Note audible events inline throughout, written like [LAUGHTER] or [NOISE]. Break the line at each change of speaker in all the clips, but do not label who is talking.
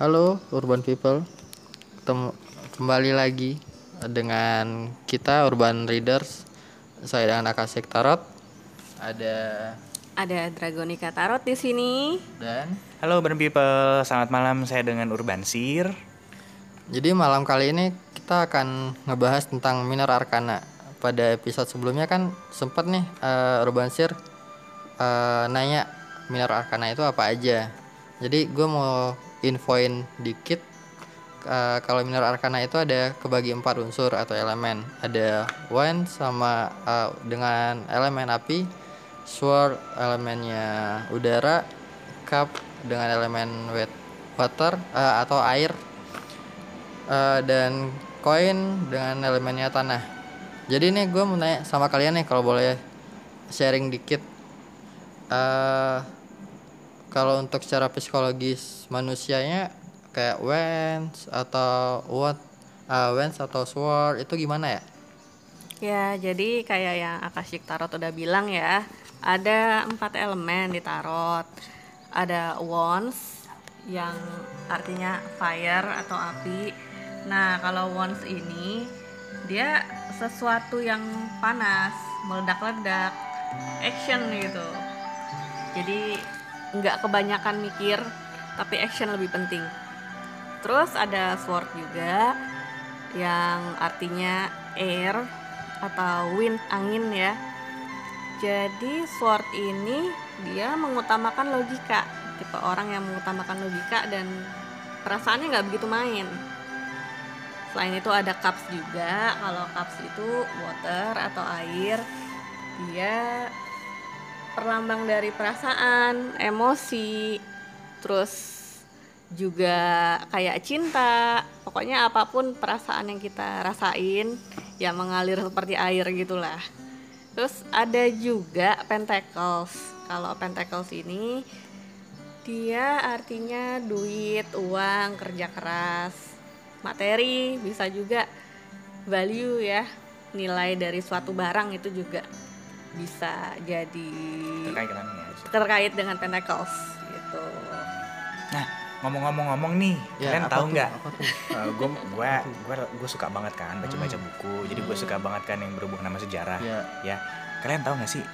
Halo Urban People, ketemu kembali lagi dengan kita Urban Readers. Saya dengan Akasik Tarot. Ada
Ada Dragonica Tarot di sini.
dan
Halo Urban People, selamat malam saya dengan Urban Sir.
jadi malam kali ini kita akan ngebahas tentang Minor Arcana. Pada episode sebelumnya kan sempet nih eh, Urban Sir eh, nanya Minor Arcana itu apa aja. Jadi gue mau infoin dikit eh, kalau Minor Arcana itu ada kebagi empat unsur atau elemen. Ada wind sama eh, dengan elemen api, sword elemennya udara, cup dengan elemen wet water eh, atau air, eh, dan koin dengan elemennya tanah. Jadi nih gue mau nanya sama kalian nih kalau boleh sharing dikit. eh kalau untuk secara psikologis manusianya kayak Wens atau what uh, Wens atau Sword itu gimana ya?
Ya, jadi kayak yang Akashic Tarot udah bilang ya, ada empat elemen di tarot. Ada wands yang artinya fire atau api. Nah, kalau wands ini dia sesuatu yang panas, meledak-ledak, action gitu. Jadi nggak kebanyakan mikir, tapi action lebih penting. Terus ada sword juga yang artinya air atau wind angin ya. Jadi sword ini dia mengutamakan logika, tipe orang yang mengutamakan logika dan perasaannya nggak begitu main. Selain itu ada cups juga. Kalau cups itu water atau air, dia perlambang dari perasaan, emosi, terus juga kayak cinta. Pokoknya apa pun perasaan yang kita rasain ya mengalir seperti air gitulah. Terus ada juga pentacles. Kalau pentacles ini dia artinya duit, uang, kerja keras, materi, bisa juga value ya, nilai dari suatu barang itu juga bisa jadi
Terkait dengannya.
terkait dengan pentacles gitu.
Nah, ngomong-ngomong-ngomong nih,
Ya,
kalian tahu nggak? Gue gue gue gue suka banget kan baca-baca
Hmm.
buku. Jadi gue suka banget kan yang berhubungan sama sejarah.
Ya,
Ya, kalian tahu nggak sih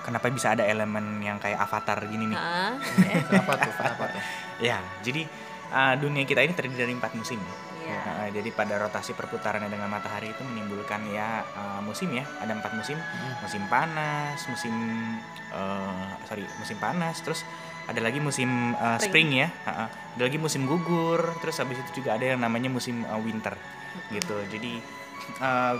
kenapa bisa ada elemen yang kayak avatar gini nih?
Hah? [LAUGHS]
kenapa tuh? Kenapa tuh? [LAUGHS]
Ya, jadi uh, dunia kita ini terdiri dari empat musim.
Iya.
Nah, jadi pada rotasi perputarannya dengan matahari itu menimbulkan ya uh, musim ya, ada empat musim.
Hmm.
musim panas, musim eh, sorry musim panas, terus ada lagi musim eh, spring.
Spring.
ya, Ha-ha. ada lagi musim gugur, terus habis itu juga ada yang namanya musim eh, winter gitu. Jadi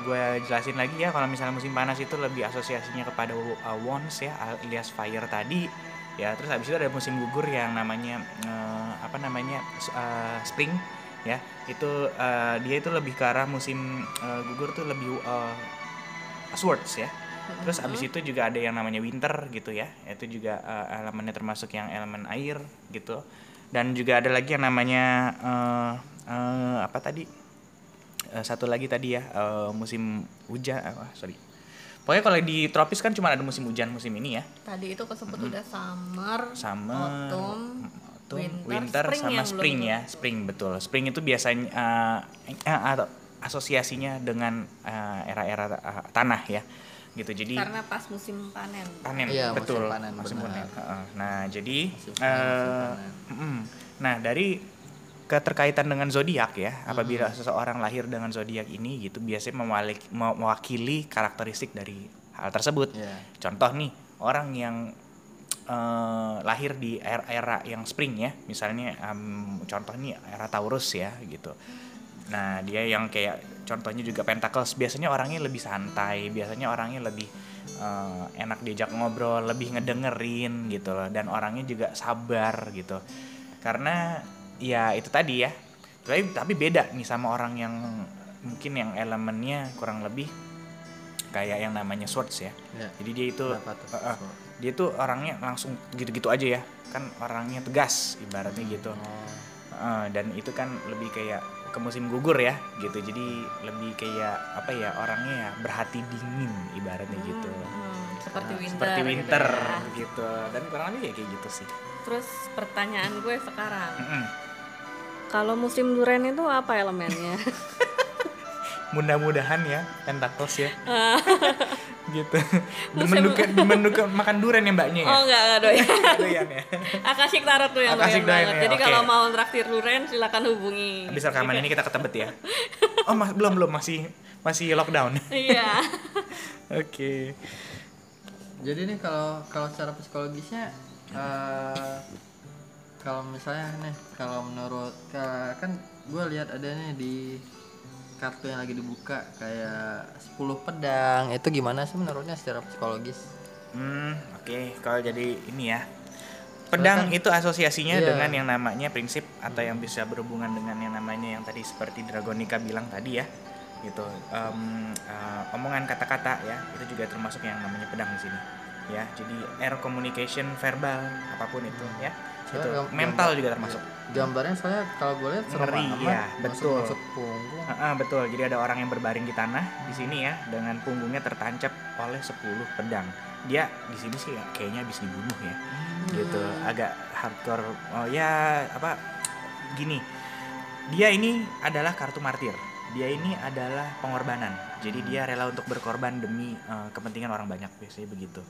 gue jelasin lagi ya kalau misalnya musim panas itu lebih asosiasinya kepada uh, wands ya alias fire tadi ya terus habis itu ada musim gugur yang namanya eh, apa namanya eh, spring ya. Itu eh, dia itu lebih ke arah musim eh, gugur tuh lebih eh, swords ya. Terus abis itu juga ada yang namanya winter gitu ya, itu juga eh, elemennya termasuk yang elemen air gitu. Dan juga ada lagi yang namanya eh, eh, apa tadi? Eh, satu lagi tadi ya eh, musim hujan, wah, sorry. Pokoknya kalau di tropis kan cuma ada musim hujan musim ini ya,
Tadi itu kesebut udah summer,
summer,
autumn,
autumn,
winter,
winter,
spring
sama spring
itu.
ya, spring betul. Spring itu biasanya atau asosiasinya dengan eh, era-era eh, tanah ya, gitu. Jadi
karena pas musim panen.
panen
Iya, musim
betul
panen,
musim
benar.
panen. Heeh. nah jadi
Musim panen, musim
eh,
panen.
mm, nah dari keterkaitan dengan zodiak ya apabila
Hmm.
seseorang lahir dengan zodiak ini gitu biasanya mewalik- mewakili karakteristik dari hal tersebut
Ya.
contoh nih orang yang eh, lahir di era-era yang spring ya. Misalnya em, contoh nih era Taurus ya gitu. Nah dia yang kayak contohnya juga Pentacles. Biasanya orangnya lebih santai biasanya orangnya lebih eh, enak diajak ngobrol lebih ngedengerin gitu loh. Dan orangnya juga sabar gitu. Karena ya itu tadi ya. Tapi tapi beda nih sama orang yang mungkin yang elemennya kurang lebih kayak yang namanya swords ya.
Ya.
jadi dia itu
Kenapa tuh?
eh, eh, dia tuh orangnya langsung gitu-gitu aja ya kan orangnya tegas ibaratnya gitu. Eh, dan itu kan lebih kayak ke musim gugur ya gitu jadi lebih kayak apa ya orangnya ya berhati dingin ibaratnya gitu
Hmm, seperti
Nah,
winter.
seperti
gitu
winter
ya.
gitu dan kurang lebih ya kayak gitu sih
Terus pertanyaan gue sekarang,
Mm-mm.
Kalau musim duren itu apa elemennya? [LAUGHS]
Mudah-mudahan ya Pentacles ya. [LAUGHS] gitu. Demen demen duka- makan durian ya mbaknya ya.
oh enggak, enggak doyan.
Doyan ya.
Akasik Tarot tuh yang
Akasik
doyan
doyan
banget.
ya,
Jadi
oke.
kalau mau traktir duren silakan hubungi.
Habis rekaman ini kita ketebet ya. [LAUGHS] Oh, mas, belum belum masih masih lockdown.
Iya. [LAUGHS]
Oke.
Jadi nih kalau kalau secara psikologisnya eh kalau misalnya nih kalau menurut ka- kan gue lihat ada nih di kartu yang lagi dibuka kayak 10 pedang itu gimana sih menurutnya secara psikologis?
Hmm, oke. Kalau jadi ini ya. Pedang itu asosiasinya
Iya.
dengan yang namanya prinsip atau yang bisa berhubungan dengan yang namanya yang tadi seperti Dragonica bilang tadi ya. Gitu. Em, eh, omongan kata-kata ya, itu juga termasuk yang namanya pedang di sini. Ya, jadi air communication verbal apa pun itu ya.
Soalnya
Itu
gam-
mental
gambar-
juga termasuk.
Gambarnya soalnya kalau gue lihat serem
Ngeri,
amat,
ya, betul.
masuk, punggung.
Ah, ah, betul. Jadi ada orang yang berbaring di tanah di sini ya dengan punggungnya tertancap oleh 10 pedang. Dia di sini sih ya, kayaknya habis dibunuh ya. Gitu. Agak hardcore. Oh ya, apa gini. Dia ini adalah kartu martir. Dia ini adalah pengorbanan. Jadi dia rela untuk berkorban demi eh, kepentingan orang banyak biasanya begitu.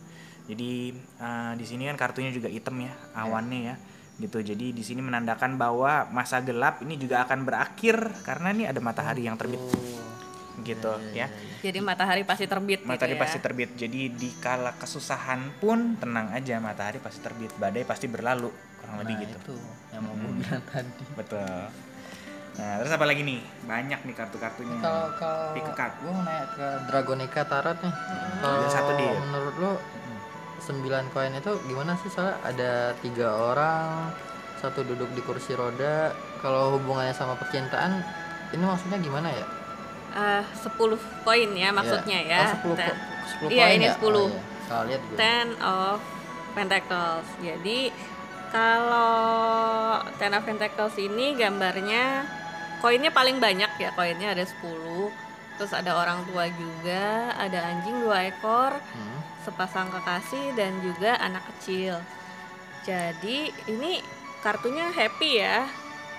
Jadi eh, di sini kan kartunya juga hitam ya, awannya ya gitu. Jadi di sini menandakan bahwa masa gelap ini juga akan berakhir karena ini ada matahari yang terbit
Oh,
gitu ya.
Jadi matahari pasti terbit
Matahari
gitu ya.
pasti terbit. Jadi di kala kesusahan pun tenang aja matahari pasti terbit, badai pasti berlalu kurang lebih
nah,
gitu.
itu yang mau gue bilang tadi.
Betul. Nah, terus apa lagi nih? Banyak nih kartu-kartunya.
Kalau kalau
Pick card.
gue mau nanya ke Dragonica Tarot nih. Kalau
Ada satu dia.
menurut lo sembilan koin itu gimana sih soalnya ada tiga orang satu duduk di kursi roda kalau hubungannya sama percintaan ini maksudnya gimana ya?
Eh, 10 koin ya maksudnya ya.
Oh, 10,
Ten-
ko- 10
Iya,
koin
ini
ya?
10.
Oh, iya. Salah lihat gue.
Ten of Pentacles. Jadi kalau Ten of Pentacles ini gambarnya koinnya paling banyak ya, koinnya ada 10. Terus ada orang tua juga, ada anjing dua ekor,
Hmm.
sepasang kekasih dan juga anak kecil. Jadi ini kartunya happy ya.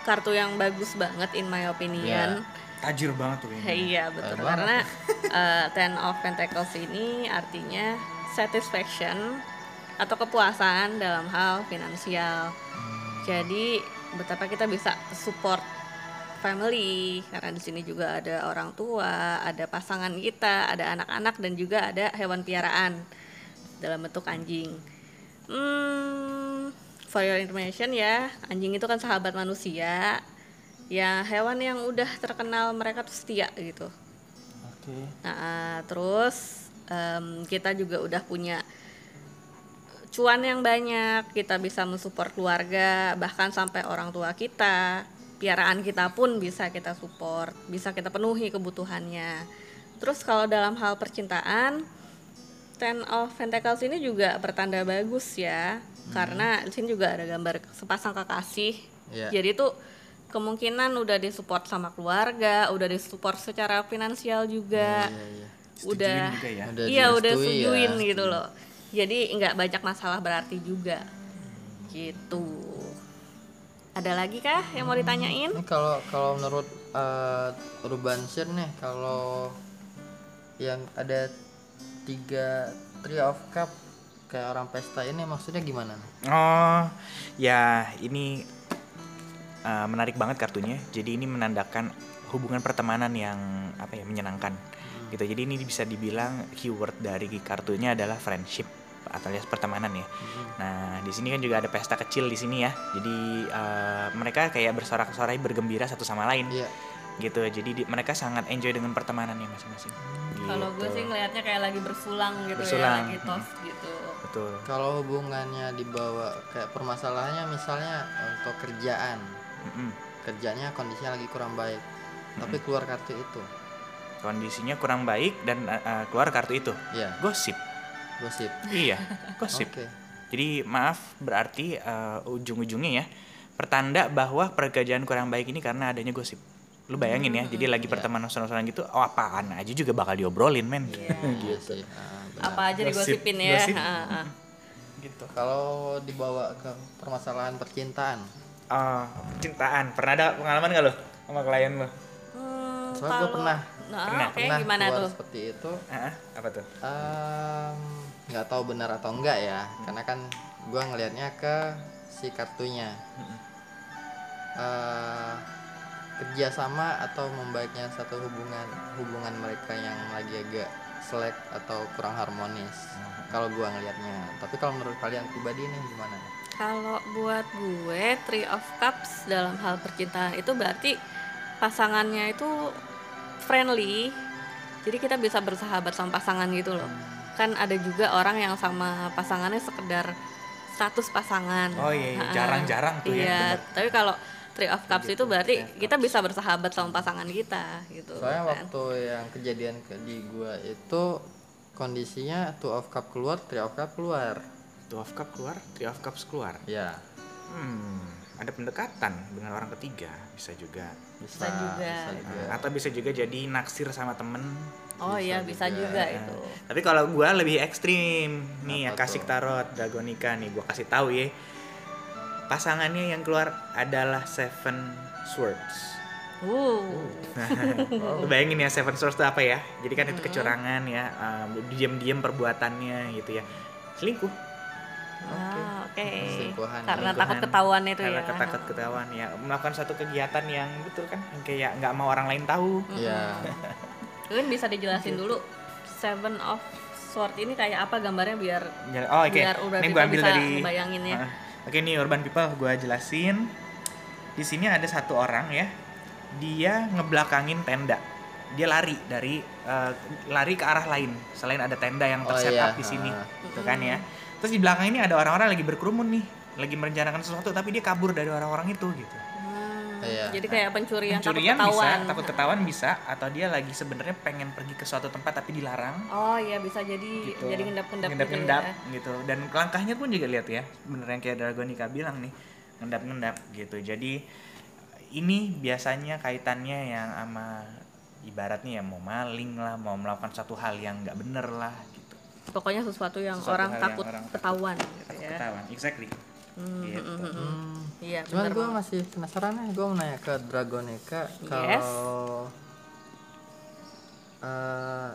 Kartu yang bagus banget in my opinion.
Tajir banget tuh ini.
Iya betul karena uh, [LAUGHS] Ten of Pentacles ini artinya satisfaction atau kepuasan dalam hal finansial. Jadi betapa kita bisa support family karena di sini juga ada orang tua, ada pasangan kita, ada anak-anak dan juga ada hewan piaraan dalam bentuk anjing. Hmm, for your information ya, anjing itu kan sahabat manusia. Ya hewan yang udah terkenal mereka tuh setia gitu.
Oke.
Nah, terus em, kita juga udah punya cuan yang banyak, kita bisa mensupport keluarga, bahkan sampai orang tua kita, piaraan kita pun bisa kita support, bisa kita penuhi kebutuhannya. Terus kalau dalam hal percintaan, Ten of Pentacles ini juga pertanda bagus ya, karena di sini juga ada gambar sepasang kekasih.
Iya.
Jadi itu kemungkinan udah disupport sama keluarga, udah disupport secara finansial juga
Iya, iya.
udah
juga ya.
Udah
iya udah
direstui ya,
setujuin gitu loh jadi nggak banyak masalah berarti juga gitu ada lagi kah yang mau ditanyain
Ini kalau kalau menurut uh, Ruban Sir nih kalau yang ada tiga three of cup kayak orang pesta ini maksudnya gimana?
Oh, ya ini uh, menarik banget kartunya. Jadi ini menandakan hubungan pertemanan yang apa ya menyenangkan. Gitu. Jadi ini bisa dibilang keyword dari kartunya adalah friendship atau alias pertemanan ya. Nah, di sini kan juga ada pesta kecil di sini ya. Jadi uh, mereka kayak bersorak-sorai bergembira satu sama lain
Iya.
gitu. Jadi di- mereka sangat enjoy dengan pertemanannya masing-masing.
kalau gue
Gitu.
sih ngelihatnya kayak lagi bersulang gitu
Bersulang.
ya lagi tos gitu
betul.
Kalau hubungannya dibawa kayak permasalahannya misalnya untuk kerjaan,
Mm-mm.
kerjanya kondisinya lagi kurang baik, tapi keluar kartu itu,
Kondisinya kurang baik dan uh, keluar kartu itu.
ya
Gosip.
Gosip.
Iya, [LAUGHS] gosip.
Oke.
Jadi maaf berarti uh, ujung-ujungnya ya pertanda bahwa pekerjaan kurang baik ini karena adanya gosip. Lu bayangin ya, jadi lagi pertemanan sono-sono gitu, oh apaan aja juga bakal diobrolin men. [LAUGHS]
Iya sih. Ah, benar.
apa aja
Gosip,
digosipin ya
gosip.
Ha, ha.
gitu.
Kalau dibawa ke permasalahan percintaan,
uh, percintaan. Pernah ada pengalaman gak lo sama klien lo?
Hmm,
Soalnya gue pernah
Nah,
Pernah,
oke,
pernah
gimana tuh?
seperti itu
Ah, apa tuh?
Em, nggak tahu benar atau enggak ya. Karena kan gua ngelihatnya ke si kartunya. Eh, kerjasama atau membaiknya satu hubungan hubungan mereka yang lagi agak selek atau kurang harmonis. Kalau gua ngelihatnya. Tapi kalau menurut kalian pribadi nih gimana?
Kalau buat gue, Three of Cups dalam hal percintaan itu berarti pasangannya itu friendly. Jadi kita bisa bersahabat sama pasangan gitu loh. Kan ada juga orang yang sama pasangannya sekedar status pasangan.
Oh iya, iya. Jarang-jarang tuh ya,
Iya,
bener.
tapi kalau Three of Cups itu berarti kita bisa bersahabat sama pasangan kita gitu.
soalnya
kan.
waktu yang kejadian ke di gua itu kondisinya two of cup keluar three of cup keluar
Two of Cup keluar, Three of Cups keluar.
ya
Hmm, ada pendekatan dengan orang ketiga bisa juga.
bisa,
Bisa juga.
bisa juga.
Nah, atau bisa juga jadi naksir sama temen.
Oh
bisa
iya, bisa
juga.
juga,
Nah,
itu.
Tapi kalau gua lebih ekstrim nih ya kasih
tuh?
tarot Dragonica nih gua kasih tahu ya. Pasangannya yang keluar adalah Seven Swords.
Uh. [LAUGHS]
Bayangin ya Seven Swords itu apa ya? Jadi kan itu kecurangan ya, um, diam-diam perbuatannya gitu ya. Selingkuh.
Ah, oke.
Selingkuhan.
Karena
Selingkuhan.
takut ketahuan itu
Karena
ya.
ketakut ketahuan ya, melakukan satu kegiatan yang betul kan, yang kayak nggak mau orang lain tahu.
Iya. [LAUGHS]
Mungkin bisa dijelasin dulu Seven of Sword ini kayak apa gambarnya biar
Oh oke,
biar urban
ini
people
gua ambil
bisa
dari
ngebayangin ya.
Ah, Oke nih urban people gua jelasin. Di sini ada satu orang ya, dia ngebelakangin tenda. Dia lari dari eh, lari ke arah lain selain ada tenda yang
Oh,
terset
iya.
up di sini, gitu kan ya. Terus di belakang ini ada orang-orang lagi berkerumun nih, lagi merencanakan sesuatu tapi dia kabur dari orang-orang itu gitu.
Iya.
Jadi kayak pencurian,
Pencurian
takut
bisa,
ketahuan.
takut ketahuan bisa, atau dia lagi sebenarnya pengen pergi ke suatu tempat tapi dilarang.
Oh iya bisa jadi
gitu.
jadi ngendap-ngendap gitu
ngendap
ya.
gitu dan langkahnya pun juga lihat ya bener yang kayak Dragonica bilang nih ngendap-ngendap gitu jadi ini biasanya kaitannya yang sama ibaratnya ya mau maling lah mau melakukan satu hal yang nggak bener lah gitu
Pokoknya sesuatu yang
Sesuatu
orang
hal yang
takut
orang takut-
ketahuan gitu
takut
ya.
ketahuan exactly
Hmm,
gitu
hmm, hmm, hmm.
Hmm.
Iya,
Cuman gue masih penasaran nih, gue mau nanya ke Dragonica
Yes.
kalau eh,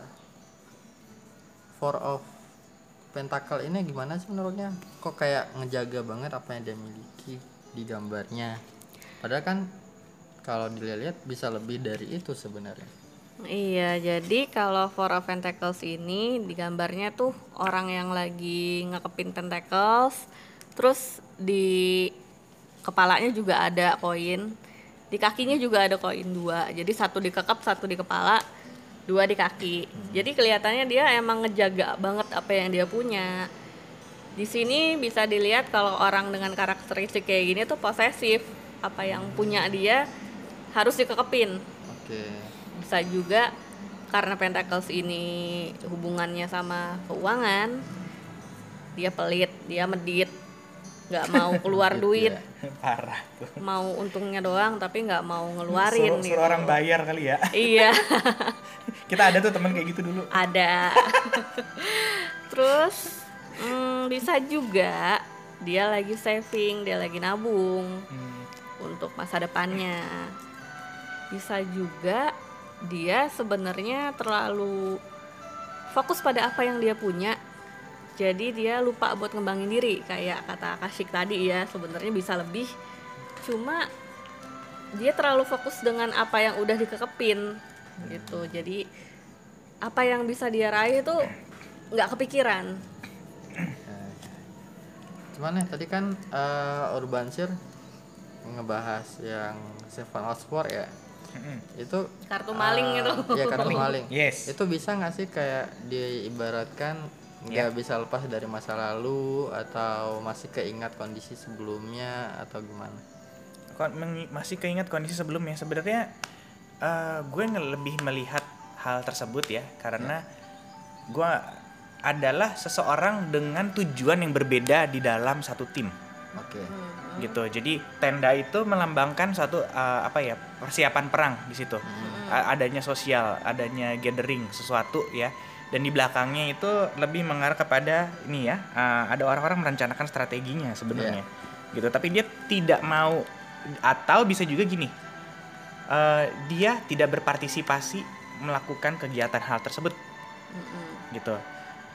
Four of Pentacle ini gimana sih menurutnya? Kok kayak ngejaga banget apa yang dia miliki di gambarnya? Padahal kan kalau dilihat bisa lebih dari itu sebenarnya.
Iya, jadi kalau Four of Pentacles ini di gambarnya tuh orang yang lagi ngekepin pentacles, terus di kepalanya juga ada koin, di kakinya juga ada koin dua. Jadi satu dikekep, satu di kepala, dua di kaki. Jadi kelihatannya dia emang ngejaga banget apa yang dia punya. Di sini bisa dilihat kalau orang dengan karakteristik kayak gini tuh posesif. Apa yang punya dia harus dikekepin
Oke.
bisa juga karena Pentacles ini hubungannya sama keuangan dia pelit dia medit nggak mau keluar
Medit [LAUGHS]
duit.
parah tuh.
Mau untungnya doang tapi nggak mau ngeluarin
suruh,
gitu.
suruh orang bayar kali ya. [LAUGHS]
Iya. [LAUGHS]
Kita ada tuh teman kayak gitu dulu.
Ada. Terus hmm, bisa juga dia lagi saving dia lagi nabung
Hmm,
untuk masa depannya. Bisa juga dia sebenarnya terlalu fokus pada apa yang dia punya. Jadi dia lupa buat ngembangin diri kayak kata Kashik tadi ya, sebenarnya bisa lebih. Cuma dia terlalu fokus dengan apa yang udah dikekepin gitu. Jadi apa yang bisa dia raih itu nggak kepikiran. [CLEARS THROAT]
Cuman ya tadi kan eh, Urbansir ngebahas yang Seven of War ya. Itu
Kartu maling
eh,
itu.
Iya kartu maling.
yes
Itu bisa nggak sih kayak diibaratkan nggak bisa lepas dari masa lalu atau masih keingat kondisi sebelumnya atau gimana?
Kon- masih keingat kondisi sebelumnya. Sebenarnya eh, gue lebih melihat hal tersebut ya karena gue adalah seseorang dengan tujuan yang berbeda di dalam satu tim.
Oke.
gitu. Jadi tenda itu melambangkan suatu eh, apa ya persiapan perang di situ. A- adanya sosial adanya gathering sesuatu ya dan di belakangnya itu lebih mengarah kepada ini ya eh, ada orang-orang merencanakan strateginya sebenarnya. Gitu. Tapi dia tidak mau atau bisa juga gini eh, dia tidak berpartisipasi melakukan kegiatan hal tersebut. Gitu.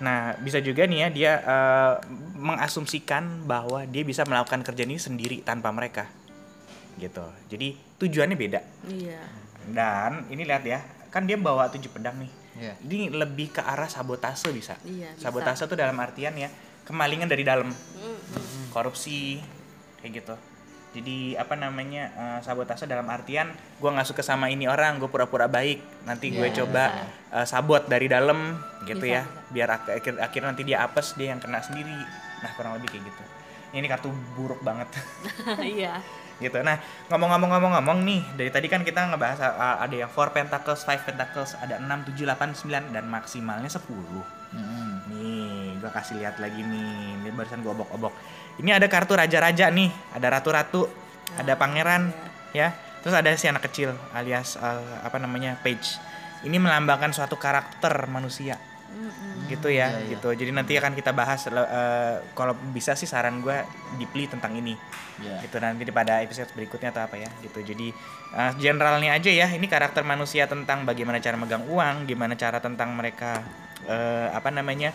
Nah bisa juga nih ya dia eh, mengasumsikan bahwa dia bisa melakukan kerja ini sendiri tanpa mereka. Gitu. Jadi tujuannya beda.
Iya.
dan ini lihat ya kan dia bawa tujuh pedang nih
Iya.
ini lebih ke arah sabotase bisa.
Bisa.
sabotase tuh dalam artian ya kemalingan dari dalam. Korupsi kayak gitu. Jadi apa namanya eh, sabotase dalam artian gua nggak suka sama ini orang gue pura-pura baik. Nanti gue
Iya,
coba eh, sabot dari dalam gitu
Bisa,
ya. biar ak- akhir akhir nanti dia apes dia yang kena sendiri. Nah kurang lebih kayak gitu ini kartu buruk banget. [LAUGHS]
Iya.
gitu. Nah ngomong-ngomong-ngomong-ngomong nih dari tadi kan kita ngebahas uh, ada yang 4 pentacles 5 pentacles ada 6 7 8 9 dan maksimalnya 10
Mm-mm.
nih gua kasih lihat lagi nih. Ini barusan gua obok-obok. Ini ada kartu raja-raja nih. Ada ratu-ratu ada pangeran ya. Terus ada si anak kecil alias uh, apa namanya page. Ini melambangkan suatu karakter manusia gitu ya
iya, iya.
gitu. Jadi nanti akan kita bahas uh, kalau bisa sih saran gua deeply tentang ini.
Iya.
gitu nanti pada episode berikutnya atau apa ya gitu. Jadi uh, generalnya aja ya ini karakter manusia tentang bagaimana cara megang uang gimana cara tentang mereka uh, apa namanya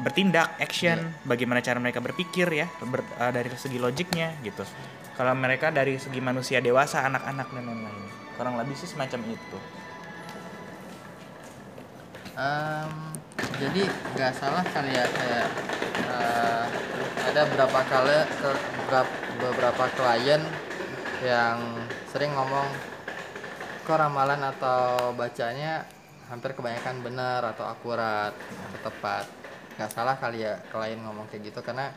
bertindak action bagaimana cara mereka berpikir ya ber- uh, dari segi logiknya gitu. Kalau mereka dari segi manusia dewasa anak-anak dan lain-lain. Kurang lebih sih semacam itu
Em, jadi nggak salah kali ya kayak eh, ada beberapa kali ke beberapa, klien yang sering ngomong kok ramalan atau bacanya hampir kebanyakan benar atau akurat atau tepat? Nggak salah kali ya klien ngomong kayak gitu karena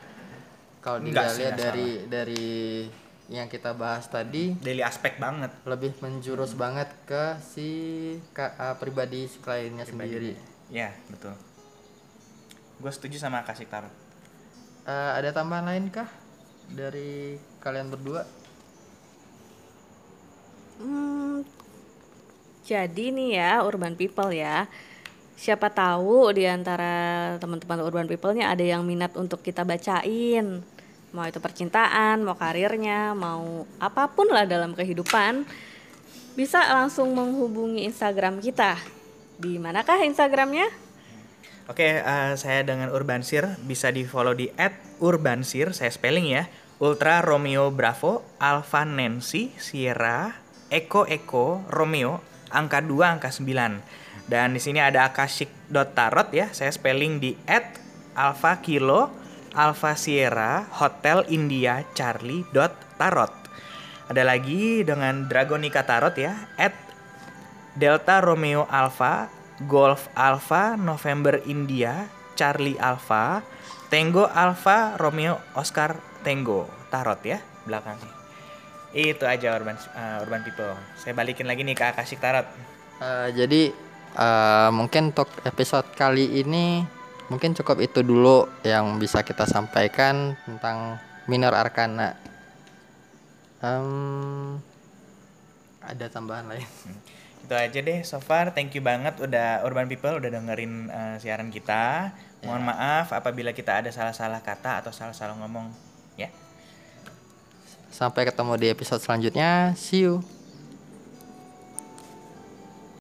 kalau dilihat dari dari yang kita bahas tadi
daily aspek banget
lebih menjurus banget ke si ka- uh, pribadi si kliennya sendiri.
ya betul gue setuju sama kasih tarot
Uh, ada tambahan lain kah dari kalian berdua?
Hmm, jadi nih ya urban people ya. Siapa tahu di antara teman-teman urban people-nya ada yang minat untuk kita bacain. Mau itu percintaan, mau karirnya, mau apa pun lah dalam kehidupan. Bisa langsung menghubungi Instagram kita. Di manakah Instagramnya?
Oke, eh, saya dengan Urbansir bisa di follow di @urbansir, saya spelling ya. Ultra Romeo Bravo Alpha Nancy Sierra Eko Eko Romeo angka 2 angka 9. Dan di sini ada akashic.tarot ya, saya spelling di @alpha kilo Alpha Sierra Hotel India Charlie tarot. Ada lagi dengan Dragonica Tarot ya, Delta Romeo Alpha, Golf Alpha, November India, Charlie Alpha, Tango Alpha, Romeo Oscar Tango, Tarot ya belakangnya. Itu aja urban uh, urban people. Saya balikin lagi nih ke Akashic Tarot.
Uh, jadi uh, mungkin untuk episode kali ini mungkin cukup itu dulu yang bisa kita sampaikan tentang minor arcana. Em, ada tambahan lain?
Itu aja deh so far. Thank you banget udah urban people udah dengerin uh, siaran kita. Mohon maaf apabila kita ada salah-salah kata atau salah-salah ngomong ya.
Sampai ketemu di episode selanjutnya. See you.